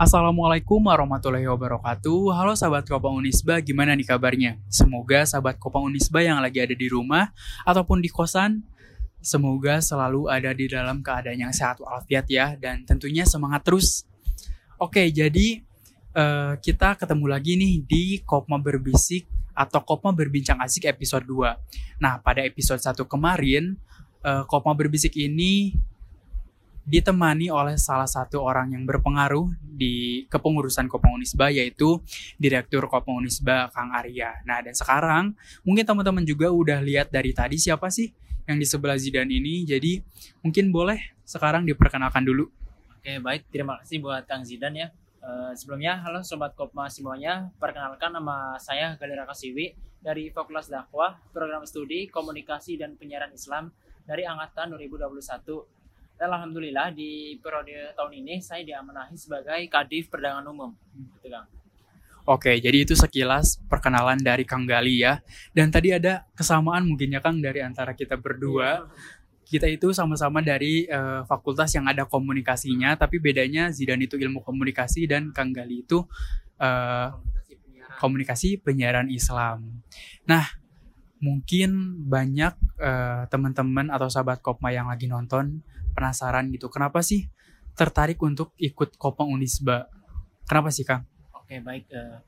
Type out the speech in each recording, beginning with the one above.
Assalamualaikum warahmatullahi wabarakatuh. Halo sahabat Kopang Unisba, gimana nih kabarnya? Semoga sahabat Kopang Unisba yang lagi ada di rumah ataupun di kosan, semoga selalu ada di dalam keadaan yang sehat walafiat ya, dan tentunya semangat terus. Oke, jadi uh, kita ketemu lagi nih di Kopma Berbisik atau Kopma Berbincang Asik episode 2. Nah, pada episode 1 kemarin, uh, Kopma Berbisik ini ditemani oleh salah satu orang yang berpengaruh di kepengurusan Kopong Unisba yaitu Direktur Kopong Unisba Kang Arya. Nah dan sekarang mungkin teman-teman juga udah lihat dari tadi siapa sih yang di sebelah Zidan ini. Jadi mungkin boleh sekarang diperkenalkan dulu. Oke baik terima kasih buat Kang Zidan ya. Uh, sebelumnya halo sobat Kopma semuanya. Perkenalkan nama saya Galera Kasiwi dari Fakultas Dakwah Program Studi Komunikasi dan Penyiaran Islam dari angkatan 2021 dan alhamdulillah di periode tahun ini saya diamanahi sebagai Kadif Perdagangan Umum gitu Kang. Oke, jadi itu sekilas perkenalan dari Kang Gali ya. Dan tadi ada kesamaan mungkin ya Kang dari antara kita berdua. Iya. Kita itu sama-sama dari uh, fakultas yang ada komunikasinya, tapi bedanya Zidan itu ilmu komunikasi dan Kang Gali itu uh, komunikasi, penyiaran. komunikasi penyiaran Islam. Nah, mungkin banyak uh, teman-teman atau sahabat Kopma yang lagi nonton penasaran gitu. Kenapa sih tertarik untuk ikut Kopang Unisba? Kenapa sih Kang? Oke baik uh,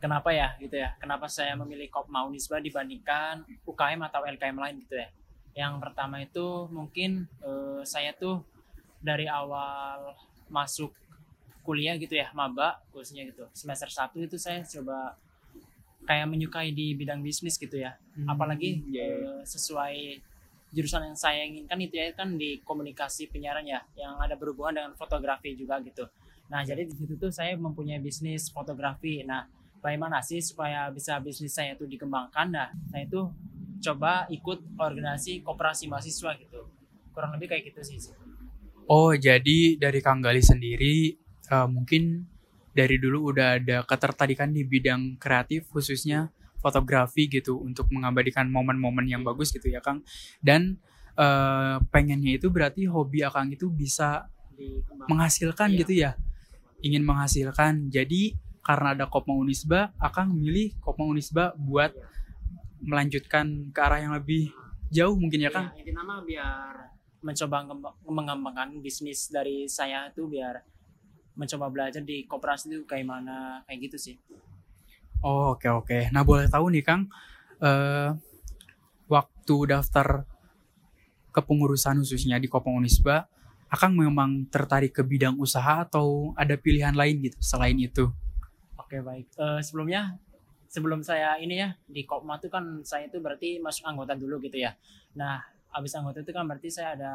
kenapa ya gitu ya? Kenapa saya memilih Kopma Unisba dibandingkan UKM atau LKM lain gitu ya? Yang pertama itu mungkin uh, saya tuh dari awal masuk kuliah gitu ya maba khususnya gitu. Semester 1 itu saya coba kayak menyukai di bidang bisnis gitu ya. Hmm, apalagi yeah. uh, sesuai jurusan yang saya inginkan itu ya kan di komunikasi penyiaran ya yang ada berhubungan dengan fotografi juga gitu. Nah jadi di situ tuh saya mempunyai bisnis fotografi. Nah bagaimana sih supaya bisa bisnis saya itu dikembangkan? Nah saya itu coba ikut organisasi koperasi mahasiswa gitu. Kurang lebih kayak gitu sih oh jadi dari Kang Gali sendiri uh, mungkin dari dulu udah ada ketertarikan di bidang kreatif khususnya fotografi gitu untuk mengabadikan momen-momen yang bagus gitu ya Kang. Dan uh, pengennya itu berarti hobi Akang itu bisa menghasilkan iya. gitu ya. Ingin menghasilkan. Jadi karena ada Kopma Unisba, Akang milih Kopma Unisba buat melanjutkan ke arah yang lebih jauh mungkin ya Kang. Ya, nama biar mencoba mengembangkan bisnis dari saya itu biar mencoba belajar di koperasi itu kayak mana kayak gitu sih. Oh, oke oke. Nah, boleh tahu nih Kang, uh, waktu daftar kepengurusan khususnya di Kopong Unisba, Akang memang tertarik ke bidang usaha atau ada pilihan lain gitu selain itu? Oke, baik. Uh, sebelumnya sebelum saya ini ya di Kopma itu kan saya itu berarti masuk anggota dulu gitu ya. Nah, habis anggota itu kan berarti saya ada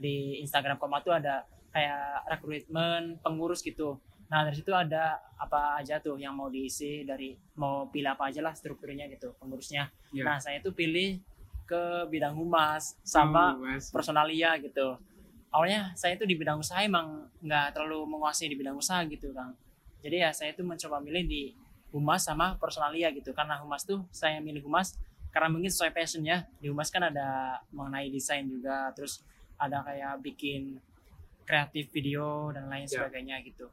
di Instagram Kopma itu ada kayak rekrutmen pengurus gitu. Nah dari situ ada apa aja tuh yang mau diisi dari mau pilih apa aja lah strukturnya gitu pengurusnya. Yeah. Nah saya itu pilih ke bidang humas sama oh, personalia gitu. Awalnya saya itu di bidang usaha emang nggak terlalu menguasai di bidang usaha gitu kang. Jadi ya saya itu mencoba milih di humas sama personalia gitu. Karena humas tuh saya milih humas karena mungkin sesuai passionnya. Di humas kan ada mengenai desain juga, terus ada kayak bikin kreatif video dan lain yeah. sebagainya gitu.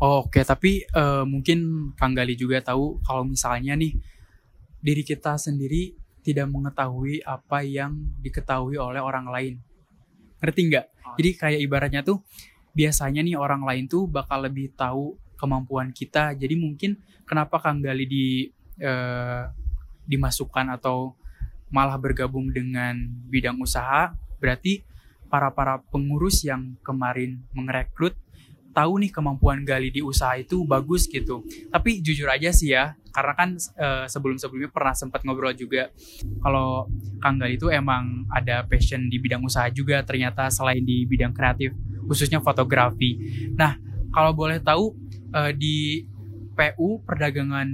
Oh, Oke, okay. tapi uh, mungkin Kang Gali juga tahu kalau misalnya nih diri kita sendiri tidak mengetahui apa yang diketahui oleh orang lain. Ngerti nggak? Oh. Jadi kayak ibaratnya tuh biasanya nih orang lain tuh bakal lebih tahu kemampuan kita. Jadi mungkin kenapa Kang Gali di uh, dimasukkan atau malah bergabung dengan bidang usaha, berarti para para pengurus yang kemarin merekrut tahu nih kemampuan Gali di usaha itu bagus gitu. Tapi jujur aja sih ya, karena kan uh, sebelum-sebelumnya pernah sempat ngobrol juga kalau Kang Gali itu emang ada passion di bidang usaha juga ternyata selain di bidang kreatif, khususnya fotografi. Nah, kalau boleh tahu uh, di PU perdagangan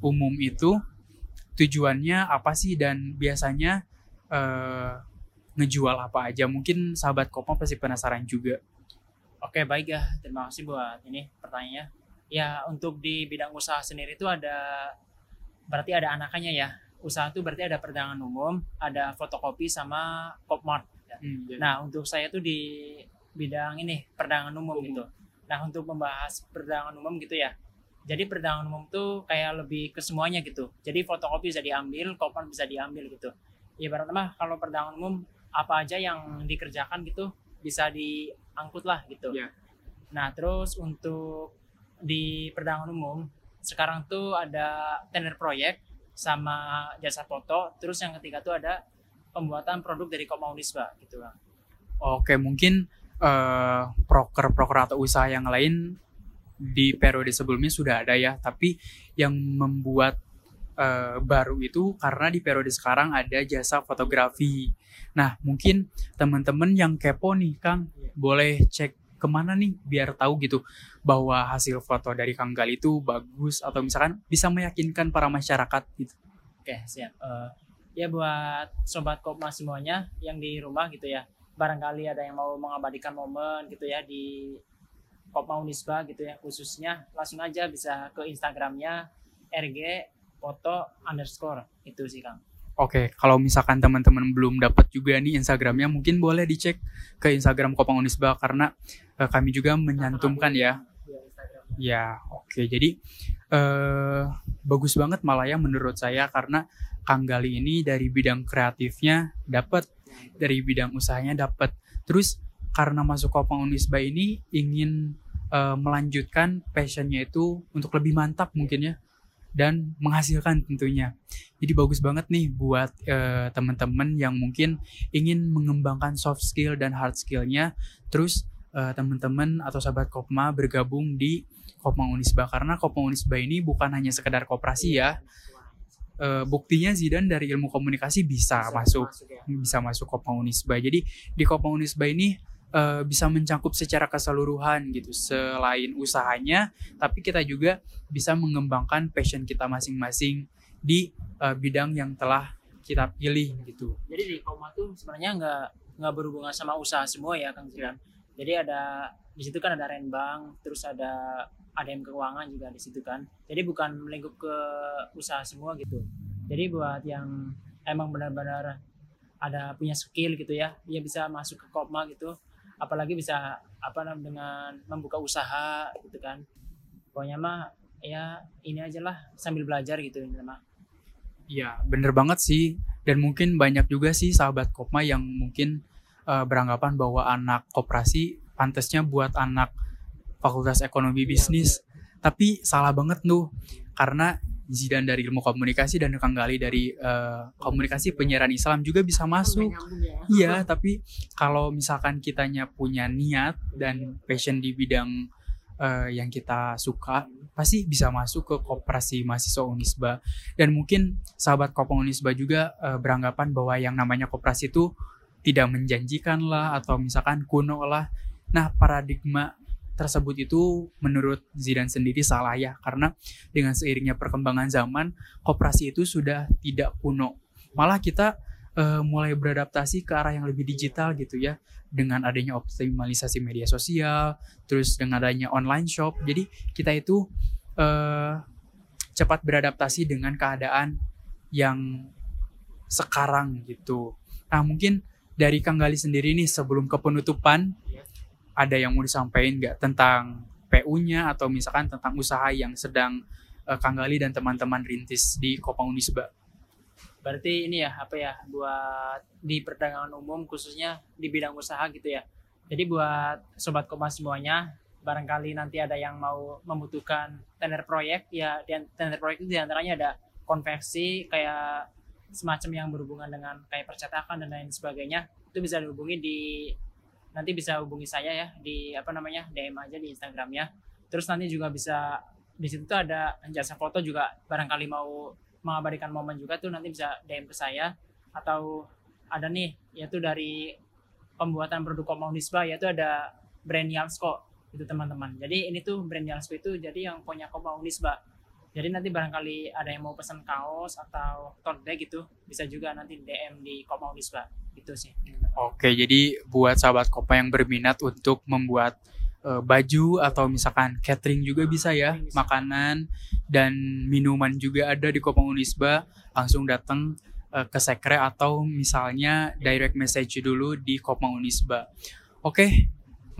umum itu tujuannya apa sih dan biasanya uh, ngejual apa aja? Mungkin sahabat Kopo pasti penasaran juga. Oke baik ya, terima kasih buat ini pertanyaannya. Ya untuk di bidang usaha sendiri itu ada berarti ada anakannya ya. Usaha itu berarti ada perdagangan umum, ada fotokopi sama popmart. Ya. Hmm, Nah untuk saya tuh di bidang ini perdagangan umum, umum. gitu. Nah untuk membahas perdagangan umum gitu ya. Jadi perdagangan umum tuh kayak lebih ke semuanya gitu. Jadi fotokopi bisa diambil, kopan bisa diambil gitu. Ibaratnya mah kalau perdagangan umum apa aja yang dikerjakan gitu bisa diangkut lah gitu. Iya. Nah terus untuk di perdagangan umum sekarang tuh ada tender proyek sama jasa foto. Terus yang ketiga tuh ada pembuatan produk dari Komaunisba gitu bang. Oke, mungkin eh, proker-proker atau usaha yang lain di periode sebelumnya sudah ada ya, tapi yang membuat eh, baru itu karena di periode sekarang ada jasa fotografi. Nah, mungkin teman-teman yang kepo nih, Kang, boleh cek ke mana nih biar tahu gitu bahwa hasil foto dari Kang Gal itu bagus atau misalkan bisa meyakinkan para masyarakat gitu. Oke siap. Eh, ya buat sobat Kopma semuanya yang di rumah gitu ya. Barangkali ada yang mau mengabadikan momen gitu ya di Kopma Unisba gitu ya khususnya langsung aja bisa ke Instagramnya rg foto underscore itu sih Kang. Oke, kalau misalkan teman-teman belum dapat juga nih Instagramnya, mungkin boleh dicek ke Instagram Kopang Unisba karena eh, kami juga menyantumkan ya. Ya, Instagramnya. Ya, oke. Jadi eh bagus banget malah ya menurut saya karena Kang Gali ini dari bidang kreatifnya dapat, dari bidang usahanya dapat. Terus karena masuk Kopang Unisba ini ingin eh, melanjutkan passionnya itu untuk lebih mantap mungkin ya dan menghasilkan tentunya. Jadi bagus banget nih buat eh, teman-teman yang mungkin ingin mengembangkan soft skill dan hard skillnya. Terus eh, teman-teman atau sahabat Kopma bergabung di Kopma Unisba karena Kopma Unisba ini bukan hanya sekedar koperasi ya. Eh, buktinya Zidan dari ilmu komunikasi bisa, masuk ya. bisa masuk Kopma Unisba. Jadi di Kopma Unisba ini eh, bisa mencakup secara keseluruhan gitu selain usahanya tapi kita juga bisa mengembangkan passion kita masing-masing di eh, bidang yang telah kita pilih gitu. Jadi di Koma tuh sebenarnya nggak nggak berhubungan sama usaha semua ya Kang Zidan. Jadi ada di situ kan ada renbang, terus ada ADM keuangan juga di situ kan. Jadi bukan melingkup ke usaha semua gitu. Jadi buat yang emang benar-benar ada punya skill gitu ya, dia bisa masuk ke Kopma gitu. Apalagi bisa apa namanya dengan membuka usaha gitu kan. Pokoknya mah ya ini aja lah sambil belajar gitu ini mah. Iya, bener banget sih. Dan mungkin banyak juga sih sahabat Kopma yang mungkin eh, beranggapan bahwa anak koperasi pantasnya buat anak fakultas ekonomi bisnis. Tapi salah banget tuh. Karena Zidan dari ilmu komunikasi dan Kang Gali dari eh, komunikasi penyiaran Islam juga bisa masuk. Iya, tapi kalau misalkan kitanya punya niat dan passion di bidang eh, yang kita suka, pasti bisa masuk ke koperasi mahasiswa Unisba. Dan mungkin sahabat Kopong Unisba juga eh, beranggapan bahwa yang namanya koperasi itu tidak menjanjikan lah atau misalkan kuno lah. Nah, paradigma tersebut itu menurut Zidan sendiri salah ya karena dengan seiringnya perkembangan zaman koperasi itu sudah tidak kuno. Malah kita eh, mulai beradaptasi ke arah yang lebih digital gitu ya dengan adanya optimalisasi media sosial, terus dengan adanya online shop. Jadi kita itu eh, cepat beradaptasi dengan keadaan yang sekarang gitu. Nah mungkin dari Kang Gali sendiri nih sebelum ke penutupan ada yang mau disampaikan nggak tentang PU-nya atau misalkan tentang usaha yang sedang eh, Kang Gali dan teman-teman rintis di Kopang Unisba? berarti ini ya apa ya buat di perdagangan umum khususnya di bidang usaha gitu ya jadi buat sobat koma semuanya barangkali nanti ada yang mau membutuhkan tender proyek ya tender proyek itu di antaranya ada konveksi kayak semacam yang berhubungan dengan kayak percetakan dan lain sebagainya itu bisa dihubungi di nanti bisa hubungi saya ya di apa namanya DM aja di Instagramnya terus nanti juga bisa di situ tuh ada jasa foto juga barangkali mau mengabadikan momen juga tuh nanti bisa DM ke saya. Atau ada nih yaitu dari pembuatan produk Komaunisba yaitu ada brand Yalsko itu teman-teman. Jadi ini tuh brand Yalsko itu jadi yang punya Komaunisba jadi nanti barangkali ada yang mau pesan kaos atau tote bag gitu bisa juga nanti DM di Komaunisba gitu sih Oke, jadi buat sahabat Kopa yang berminat untuk membuat eh, baju atau misalkan catering juga bisa ya, Bisa. makanan dan minuman juga ada di Kopang Unisba, langsung datang eh, ke sekre atau misalnya direct message dulu di Kopang Unisba. Oke,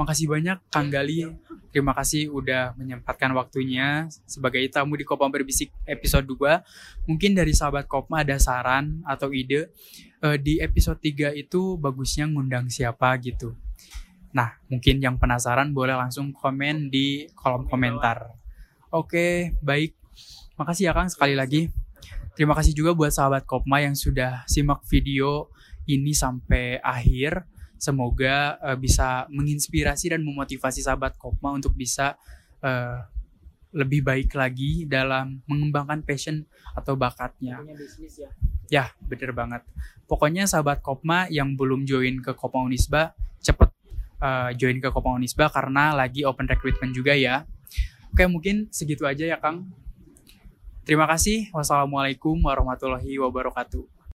makasih banyak Kang Gali. Terima kasih udah menyempatkan waktunya sebagai tamu di Kopma Berbisik episode 2. Mungkin dari sahabat Kopma ada saran atau ide eh, di episode 3 itu bagusnya ngundang siapa gitu. Nah, mungkin yang penasaran boleh langsung komen di kolom komentar. Oke, baik. Makasih ya Kang sekali lagi. Terima kasih juga buat sahabat Kopma yang sudah simak video ini sampai akhir. Semoga uh, bisa menginspirasi dan memotivasi sahabat Kopma untuk bisa uh, lebih baik lagi dalam mengembangkan passion atau bakatnya. Punya bisnis ya. Ya, bener banget. Pokoknya sahabat Kopma yang belum join ke Kopma Unisba, cepet uh, join ke Kopma Unisba karena lagi open recruitment juga ya. Oke, mungkin segitu aja ya Kang. Terima kasih. Wassalamualaikum warahmatullahi wabarakatuh.